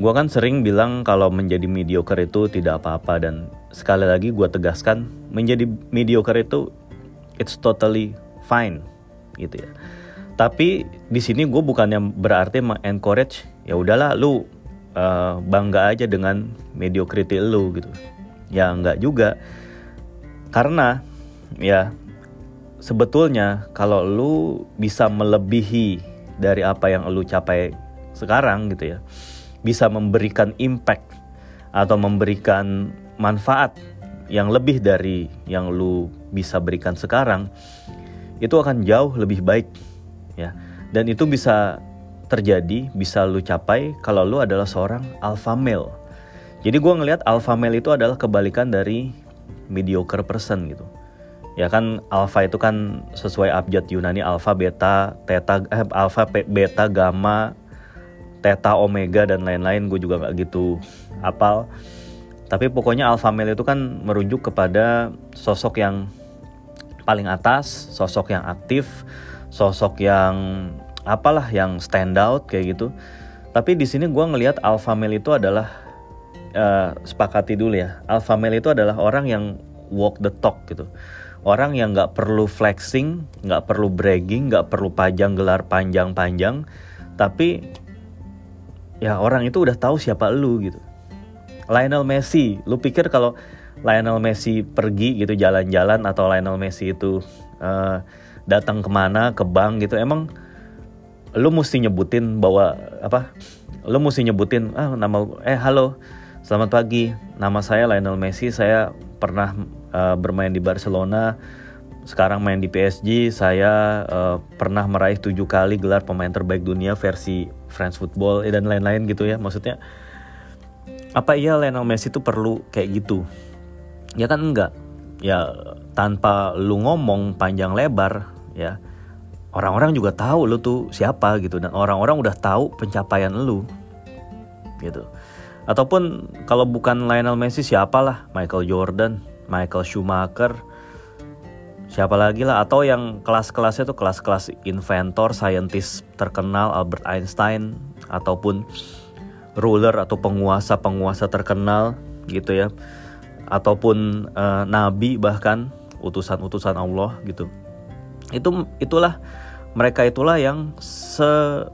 gue kan sering bilang kalau menjadi mediocre itu tidak apa-apa dan sekali lagi gue tegaskan menjadi mediocre itu it's totally fine gitu ya. Tapi di sini gue bukannya berarti encourage ya udahlah lu uh, bangga aja dengan mediocrity lu gitu. Ya nggak juga. Karena ya sebetulnya kalau lu bisa melebihi dari apa yang lu capai sekarang gitu ya bisa memberikan impact atau memberikan manfaat yang lebih dari yang lu bisa berikan sekarang itu akan jauh lebih baik ya. Dan itu bisa terjadi bisa lu capai kalau lu adalah seorang alpha male. Jadi gue ngelihat alpha male itu adalah kebalikan dari mediocre person gitu. Ya kan alpha itu kan sesuai abjad Yunani alpha beta theta eh, alpha beta gamma theta omega dan lain-lain gue juga nggak gitu apal tapi pokoknya alpha male itu kan merujuk kepada sosok yang paling atas sosok yang aktif sosok yang apalah yang stand out kayak gitu. Tapi di sini gue ngelihat alpha male itu adalah uh, sepakati dulu ya. Alpha male itu adalah orang yang walk the talk gitu. Orang yang nggak perlu flexing, nggak perlu bragging, nggak perlu pajang gelar panjang-panjang, tapi ya orang itu udah tahu siapa lu gitu. Lionel Messi, lu pikir kalau Lionel Messi pergi gitu jalan-jalan atau Lionel Messi itu uh, datang ke mana ke bank gitu, emang lu mesti nyebutin bahwa apa? Lu mesti nyebutin ah nama eh halo, selamat pagi, nama saya Lionel Messi, saya pernah uh, bermain di Barcelona sekarang main di PSG saya uh, pernah meraih tujuh kali gelar pemain terbaik dunia versi France Football dan lain-lain gitu ya. Maksudnya apa iya Lionel Messi itu perlu kayak gitu? Ya kan enggak. Ya tanpa lu ngomong panjang lebar ya orang-orang juga tahu lu tuh siapa gitu. Dan orang-orang udah tahu pencapaian lu gitu. Ataupun kalau bukan Lionel Messi siapalah? Michael Jordan Michael Schumacher siapa lagi lah? Atau yang kelas-kelasnya tuh kelas-kelas inventor, scientist terkenal Albert Einstein ataupun ruler atau penguasa-penguasa terkenal gitu ya. Ataupun uh, nabi bahkan utusan-utusan Allah gitu. Itu itulah mereka itulah yang se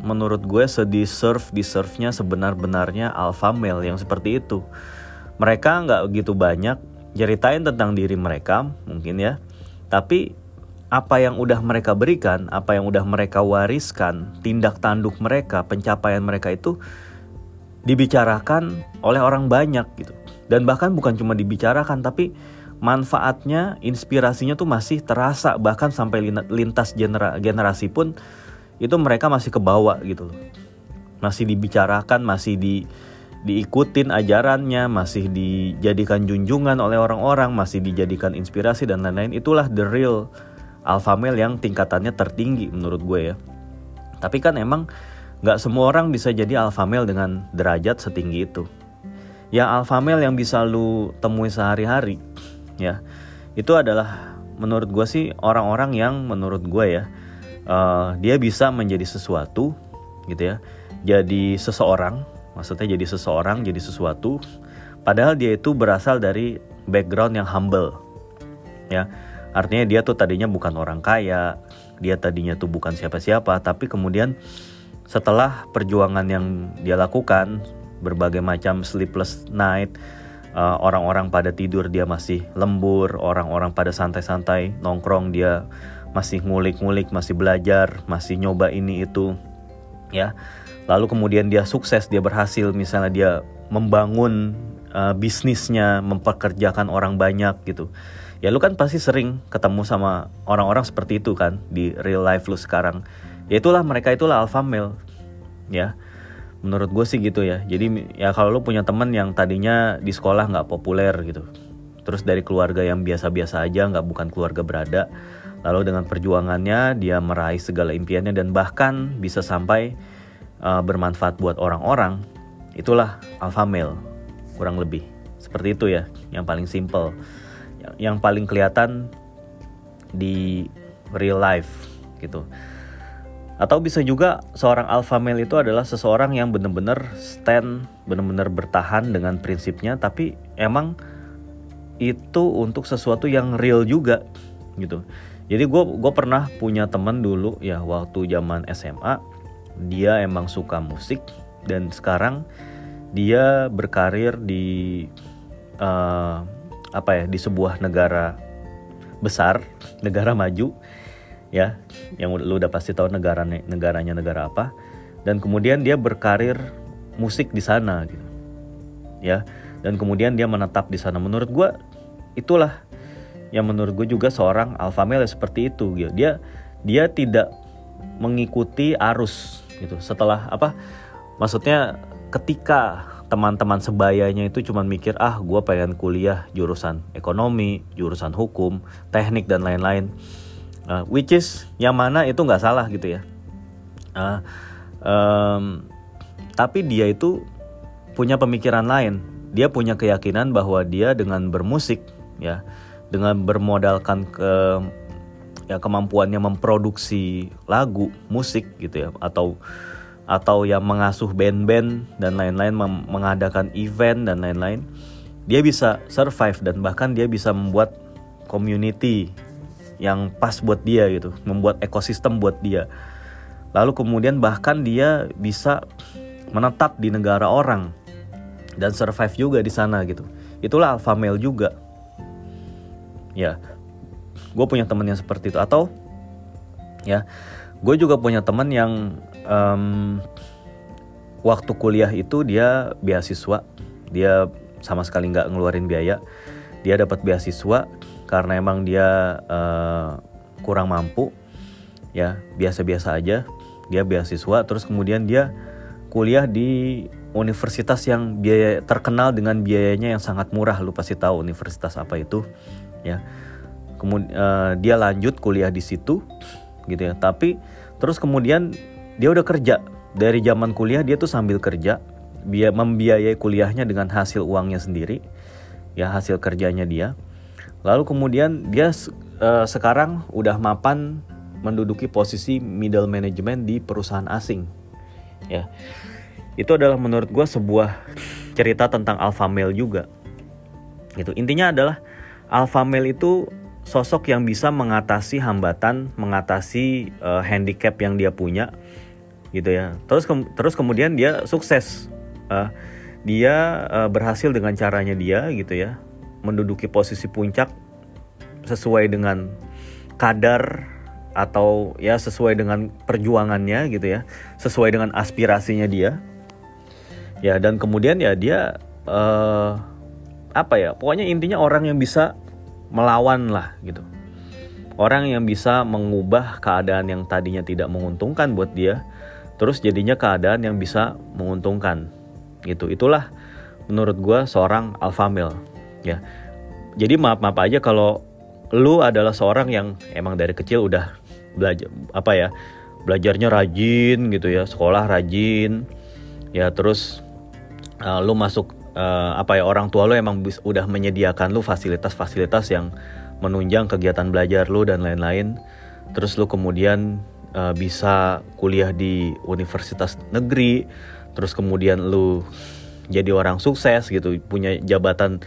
menurut gue sedeserve deserve-nya sebenar-benarnya alpha male yang seperti itu. Mereka nggak gitu banyak ceritain tentang diri mereka mungkin ya tapi apa yang udah mereka berikan apa yang udah mereka wariskan tindak tanduk mereka pencapaian mereka itu dibicarakan oleh orang banyak gitu. Dan bahkan bukan cuma dibicarakan tapi manfaatnya inspirasinya tuh masih terasa. Bahkan sampai lintas genera generasi pun itu mereka masih kebawa gitu loh. Masih dibicarakan masih di diikutin ajarannya, masih dijadikan junjungan oleh orang-orang, masih dijadikan inspirasi dan lain-lain. Itulah the real alpha male yang tingkatannya tertinggi menurut gue ya. Tapi kan emang nggak semua orang bisa jadi alpha male dengan derajat setinggi itu. Ya alpha male yang bisa lu temui sehari-hari ya itu adalah menurut gue sih orang-orang yang menurut gue ya uh, dia bisa menjadi sesuatu gitu ya jadi seseorang maksudnya jadi seseorang jadi sesuatu. Padahal dia itu berasal dari background yang humble ya. Artinya dia tuh tadinya bukan orang kaya dia tadinya tuh bukan siapa-siapa tapi kemudian setelah perjuangan yang dia lakukan berbagai macam sleepless night uh, orang-orang pada tidur dia masih lembur orang-orang pada santai-santai nongkrong dia masih ngulik-ngulik masih belajar masih nyoba ini itu ya lalu kemudian dia sukses dia berhasil. Misalnya dia membangun uh, bisnisnya mempekerjakan orang banyak gitu. Ya lu kan pasti sering ketemu sama orang-orang seperti itu kan di real life lu sekarang. Ya itulah mereka itulah alpha male ya. Menurut gue sih gitu ya. Jadi ya kalau lu punya temen yang tadinya di sekolah nggak populer gitu terus dari keluarga yang biasa-biasa aja nggak bukan keluarga berada lalu dengan perjuangannya dia meraih segala impiannya dan bahkan bisa sampai uh, bermanfaat buat orang-orang, itulah alpha male kurang lebih seperti itu ya, yang paling simple, yang, yang paling kelihatan di real life gitu. atau bisa juga seorang alpha male itu adalah seseorang yang benar-benar stand, benar-benar bertahan dengan prinsipnya, tapi emang itu untuk sesuatu yang real juga gitu. Jadi gue gue pernah punya teman dulu ya waktu zaman SMA, dia emang suka musik dan sekarang dia berkarir di uh, apa ya di sebuah negara besar, negara maju ya yang lu udah pasti tahu negara negaranya negara apa. Dan kemudian dia berkarir musik di sana gitu ya. Dan kemudian dia menetap di sana. Menurut gue itulah yang menurut gue juga seorang alpha male seperti itu gitu. Dia dia tidak mengikuti arus gitu. Setelah apa maksudnya ketika teman-teman sebayanya itu cuma mikir ah gue pengen kuliah jurusan ekonomi jurusan hukum teknik dan lain-lain uh, which is yang mana itu nggak salah gitu ya. Uh, um, tapi dia itu punya pemikiran lain. Dia punya keyakinan bahwa dia dengan bermusik ya dengan bermodalkan ke ya kemampuannya memproduksi lagu musik gitu ya atau atau yang mengasuh band-band dan lain-lain mengadakan event dan lain-lain dia bisa survive dan bahkan dia bisa membuat community yang pas buat dia gitu, membuat ekosistem buat dia. Lalu kemudian bahkan dia bisa menetap di negara orang dan survive juga di sana gitu. Itulah alpha male juga. Ya, gue punya temen yang seperti itu. Atau ya, gue juga punya temen yang um, waktu kuliah itu dia beasiswa, dia sama sekali nggak ngeluarin biaya, dia dapat beasiswa karena emang dia uh, kurang mampu. Ya biasa-biasa aja. Dia beasiswa terus kemudian dia kuliah di universitas yang biaya terkenal dengan biayanya yang sangat murah. Lu pasti tahu universitas apa itu ya kemudian uh, dia lanjut kuliah di situ gitu ya tapi terus kemudian dia udah kerja dari zaman kuliah dia tuh sambil kerja biaya membiayai kuliahnya dengan hasil uangnya sendiri ya hasil kerjanya dia Lalu kemudian dia uh, sekarang udah mapan menduduki posisi middle management di perusahaan asing. Ya. Itu adalah menurut gue sebuah cerita tentang alpha male juga. Gitu. Intinya adalah alpha male itu sosok yang bisa mengatasi hambatan, mengatasi uh, handicap yang dia punya gitu ya. Terus ke terus kemudian dia sukses. Uh, dia uh, berhasil dengan caranya dia gitu ya menduduki posisi puncak sesuai dengan kadar atau ya sesuai dengan perjuangannya gitu ya, sesuai dengan aspirasinya dia. Ya dan kemudian ya dia uh, apa ya? Pokoknya intinya orang yang bisa melawan lah gitu. Orang yang bisa mengubah keadaan yang tadinya tidak menguntungkan buat dia, terus jadinya keadaan yang bisa menguntungkan gitu. Itulah menurut gue seorang alpha male ya jadi maaf maaf aja kalau lu adalah seorang yang emang dari kecil udah belajar apa ya belajarnya rajin gitu ya sekolah rajin ya terus uh, lu masuk uh, apa ya orang tua lu emang udah menyediakan lu fasilitas-fasilitas yang menunjang kegiatan belajar lu dan lain-lain. Terus lu kemudian uh, bisa kuliah di universitas negeri. Terus kemudian lu jadi orang sukses gitu punya jabatan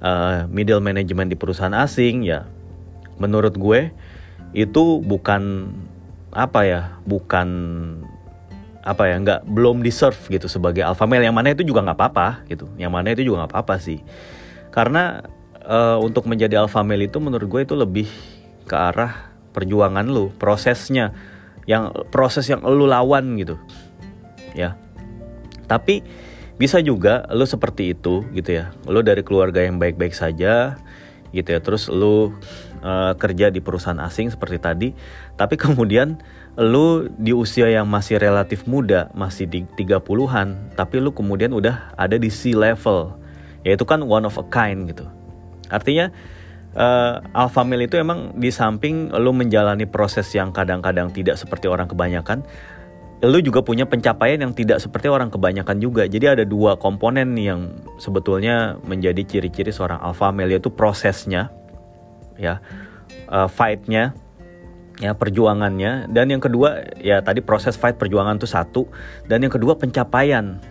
uh, middle management di perusahaan asing ya. Menurut gue itu bukan apa ya bukan apa ya nggak belum deserve gitu sebagai alpha male. Yang mana itu juga nggak apa-apa gitu. Yang mana itu juga nggak apa-apa sih. Karena uh, untuk menjadi alpha male itu menurut gue itu lebih ke arah perjuangan lu prosesnya. Yang proses yang lu lawan gitu ya. Tapi bisa juga lu seperti itu gitu ya. Lu dari keluarga yang baik-baik saja gitu ya. Terus lu uh, kerja di perusahaan asing seperti tadi. Tapi kemudian lu di usia yang masih relatif muda masih di 30-an tapi lu kemudian udah ada di C level yaitu kan one of a kind gitu artinya uh, alpha male itu emang di samping lu menjalani proses yang kadang-kadang tidak seperti orang kebanyakan lu juga punya pencapaian yang tidak seperti orang kebanyakan juga. Jadi ada dua komponen yang sebetulnya menjadi ciri-ciri seorang alpha male yaitu prosesnya, ya, uh, fightnya, ya perjuangannya dan yang kedua ya tadi proses fight perjuangan tuh satu dan yang kedua pencapaian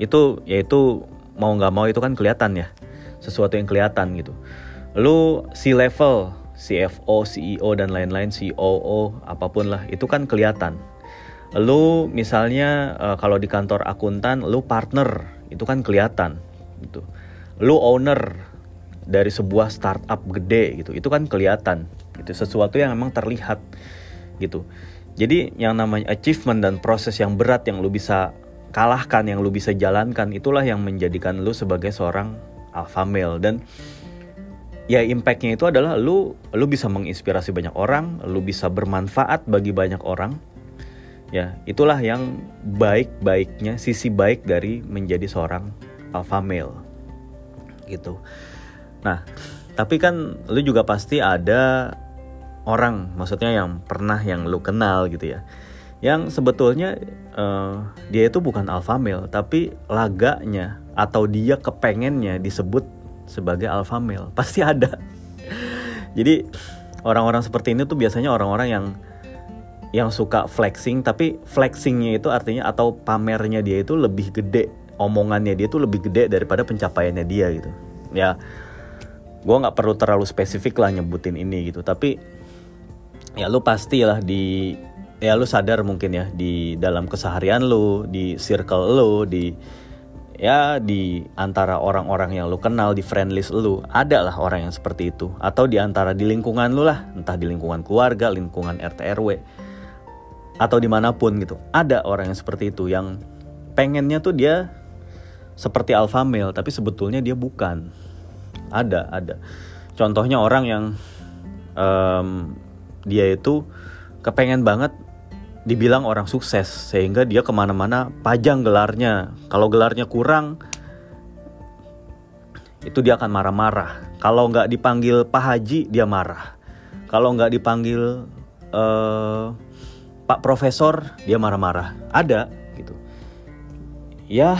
itu yaitu mau nggak mau itu kan kelihatan ya sesuatu yang kelihatan gitu lu si level CFO, CEO dan lain-lain, COO, apa pun lah, itu kan kelihatan. Lu misalnya uh, kalau di kantor akuntan, lu partner, itu kan kelihatan gitu. Lu owner dari sebuah startup gede gitu, itu kan kelihatan. Itu sesuatu yang memang terlihat gitu. Jadi yang namanya achievement dan proses yang berat yang lu bisa kalahkan, yang lu bisa jalankan, itulah yang menjadikan lu sebagai seorang alpha male dan ya impactnya itu adalah lu lu bisa menginspirasi banyak orang, lu bisa bermanfaat bagi banyak orang. Ya, itulah yang baik-baiknya sisi baik dari menjadi seorang alpha male. Gitu. Nah, tapi kan lu juga pasti ada orang, maksudnya yang pernah yang lu kenal gitu ya. Yang sebetulnya uh, dia itu bukan alpha male, tapi laganya atau dia kepengennya disebut sebagai alpha male. Pasti ada. Jadi orang-orang seperti ini tuh biasanya orang-orang yang yang suka flexing tapi flexingnya itu artinya atau pamernya dia itu lebih gede omongannya dia itu lebih gede daripada pencapaiannya dia gitu. Ya gue nggak perlu terlalu spesifik lah nyebutin ini gitu tapi ya lu pastilah di ya lu sadar mungkin ya di dalam keseharian lu di circle lu di ya di antara orang-orang yang lu kenal di friend list lu ada lah orang yang seperti itu. Atau di antara di lingkungan lu lah entah di lingkungan keluarga lingkungan RT RW atau di mana pun gitu. Ada orang yang seperti itu yang pengennya tuh dia seperti alpha male tapi sebetulnya dia bukan. Ada ada. Contohnya orang yang um, dia itu kepengen banget dibilang orang sukses sehingga dia ke mana-mana pajang gelarnya. Kalau gelarnya kurang itu dia akan marah-marah. Kalau nggak dipanggil Pak Haji dia marah. Kalau nggak dipanggil uh, Pak Profesor dia marah-marah. Ada gitu. Ya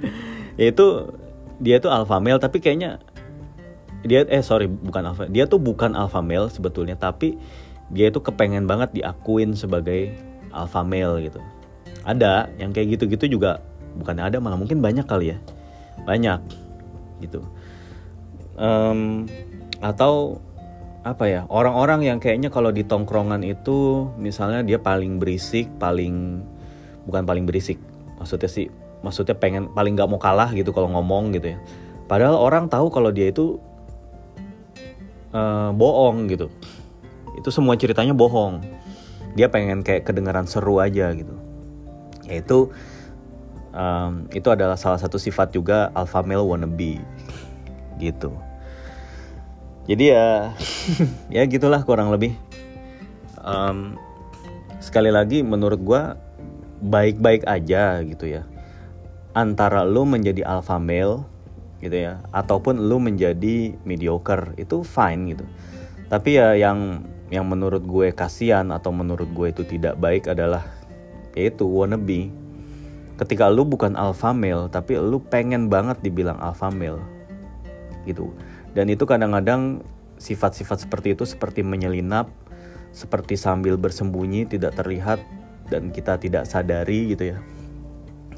itu dia tuh alpha male tapi kayaknya dia eh sorry bukan alpha dia tuh bukan alpha male sebetulnya tapi dia itu kepengen banget diakuin sebagai alpha male gitu. Ada yang kayak gitu-gitu juga bukan ada malah mungkin banyak kali ya. Banyak gitu. Um, atau apa ya orang-orang yang kayaknya kalau di tongkrongan itu misalnya dia paling berisik paling bukan paling berisik maksudnya sih maksudnya pengen paling nggak mau kalah gitu kalau ngomong gitu ya. Padahal orang tahu kalau dia itu uh, bohong gitu itu semua ceritanya bohong. Dia pengen kayak kedengaran seru aja gitu. Yaitu um, itu adalah salah satu sifat juga alpha male wannabe. Gitu. Jadi ya ya gitulah kurang lebih. Um, sekali lagi menurut gue baik-baik aja gitu ya. Antara lo menjadi alpha male gitu ya ataupun lo menjadi mediocre itu fine gitu. Tapi ya yang yang menurut gue kasihan atau menurut gue itu tidak baik adalah yaitu wannabe. Ketika lu bukan alpha male tapi lu pengen banget dibilang alpha male gitu. Dan itu kadang-kadang sifat-sifat seperti itu seperti menyelinap seperti sambil bersembunyi tidak terlihat dan kita tidak sadari gitu ya.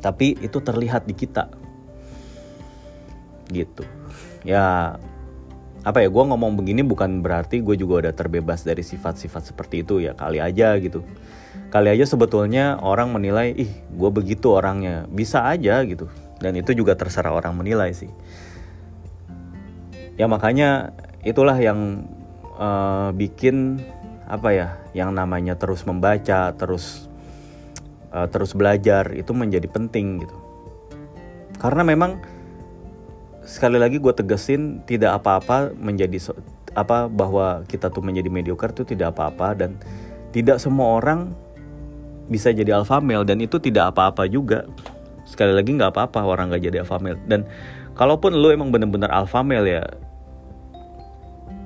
Tapi itu terlihat di kita gitu. Ya apa ya gue ngomong begini bukan berarti gue juga udah terbebas dari sifat-sifat seperti itu ya kali aja gitu. Kali aja sebetulnya orang menilai ih gue begitu orangnya. Bisa aja gitu. Dan itu juga terserah orang menilai sih. Ya makanya itulah yang uh, bikin apa ya yang namanya terus membaca terus uh, terus belajar itu menjadi penting gitu. Karena memang sekali lagi gue tegesin tidak apa-apa menjadi apa bahwa kita tuh menjadi mediocre tuh tidak apa-apa dan tidak semua orang bisa jadi alpha male dan itu tidak apa-apa juga. Sekali lagi nggak apa-apa orang nggak jadi alpha male. Dan kalaupun lo emang bener-bener alpha male ya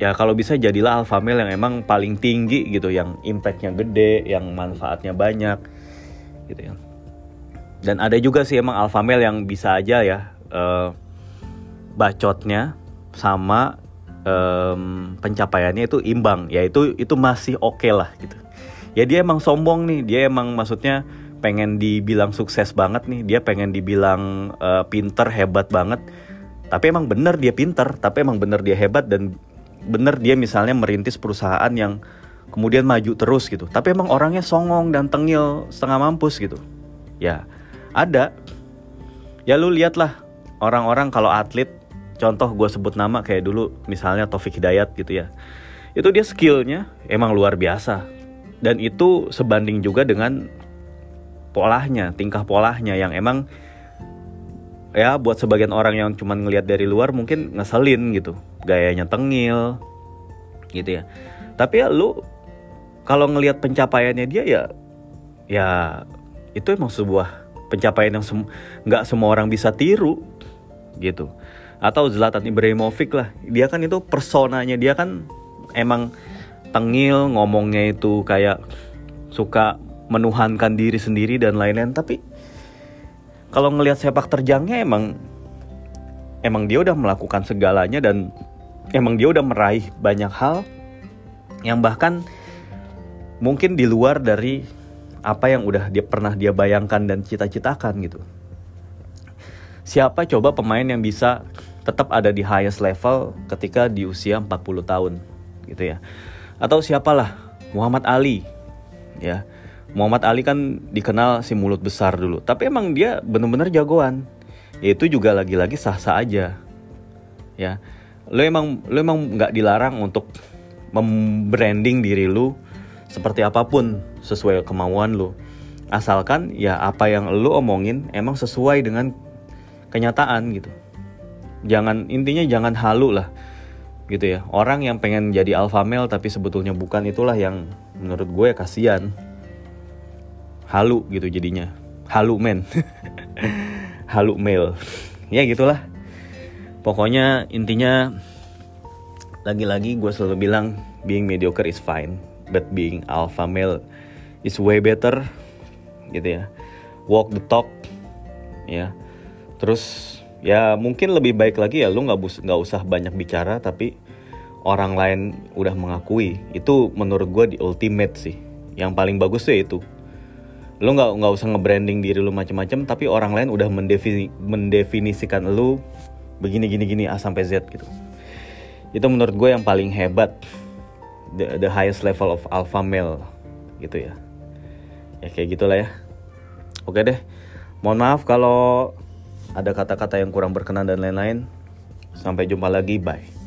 ya kalau bisa jadilah alpha male yang emang paling tinggi gitu yang impactnya gede yang manfaatnya banyak gitu ya dan ada juga sih emang alpha male yang bisa aja ya uh, bacotnya sama um, pencapaiannya itu imbang. Ya itu itu masih oke okay lah gitu. Ya dia emang sombong nih. Dia emang maksudnya pengen dibilang sukses banget nih. Dia pengen dibilang uh, pinter hebat banget. Tapi emang bener dia pinter. Tapi emang bener dia hebat dan bener dia misalnya merintis perusahaan yang kemudian maju terus gitu. Tapi emang orangnya songong dan tengil setengah mampus gitu. Ya ada. Ya lu lihatlah orang-orang kalau atlet contoh gue sebut nama kayak dulu misalnya Taufik Hidayat gitu ya. Itu dia skillnya emang luar biasa. Dan itu sebanding juga dengan polanya tingkah polanya yang emang ya buat sebagian orang yang cuma ngelihat dari luar mungkin ngeselin gitu gayanya tengil gitu ya. Tapi ya lu kalau ngelihat pencapaiannya dia ya ya itu emang sebuah pencapaian yang nggak sem semua orang bisa tiru gitu atau Zlatan Ibrahimovic lah dia kan itu personanya dia kan emang tengil ngomongnya itu kayak suka menuhankan diri sendiri dan lain-lain tapi kalau ngelihat sepak terjangnya emang emang dia udah melakukan segalanya dan emang dia udah meraih banyak hal yang bahkan mungkin di luar dari apa yang udah dia pernah dia bayangkan dan cita-citakan gitu. Siapa coba pemain yang bisa tetap ada di highest level ketika di usia 40 tahun gitu ya. Atau siapalah Muhammad Ali ya. Muhammad Ali kan dikenal si mulut besar dulu, tapi emang dia bener-bener jagoan. Yaitu juga lagi-lagi sah-sah aja. Ya. Lo emang lo emang nggak dilarang untuk membranding diri lu seperti apa pun sesuai kemauan lu. Asalkan ya apa yang lu omongin emang sesuai dengan kenyataan gitu jangan intinya jangan halu lah gitu ya. Orang yang pengen jadi alpha male tapi sebetulnya bukan itulah yang menurut gue kasihan. Halu gitu jadinya. Halu men. Halu male. Ya gitulah. Pokoknya intinya lagi-lagi gue selalu bilang being mediocre is fine but being alpha male is way better gitu ya. Walk the talk ya. Terus ya mungkin lebih baik lagi ya lu nggak nggak usah banyak bicara tapi orang lain udah mengakui. Itu menurut gue di ultimate sih. Yang paling bagus sih itu. Lu nggak nggak usah nge-branding diri lu macam-macam tapi orang lain udah mendefini, mendefinisikan lu begini gini gini a sampai z gitu. Itu menurut gue yang paling hebat. The, the highest level of alpha male gitu ya. Ya kayak gitulah ya. Oke deh. Mohon maaf kalau ada kata-kata yang kurang berkenan dan lain-lain. Sampai jumpa lagi, bye.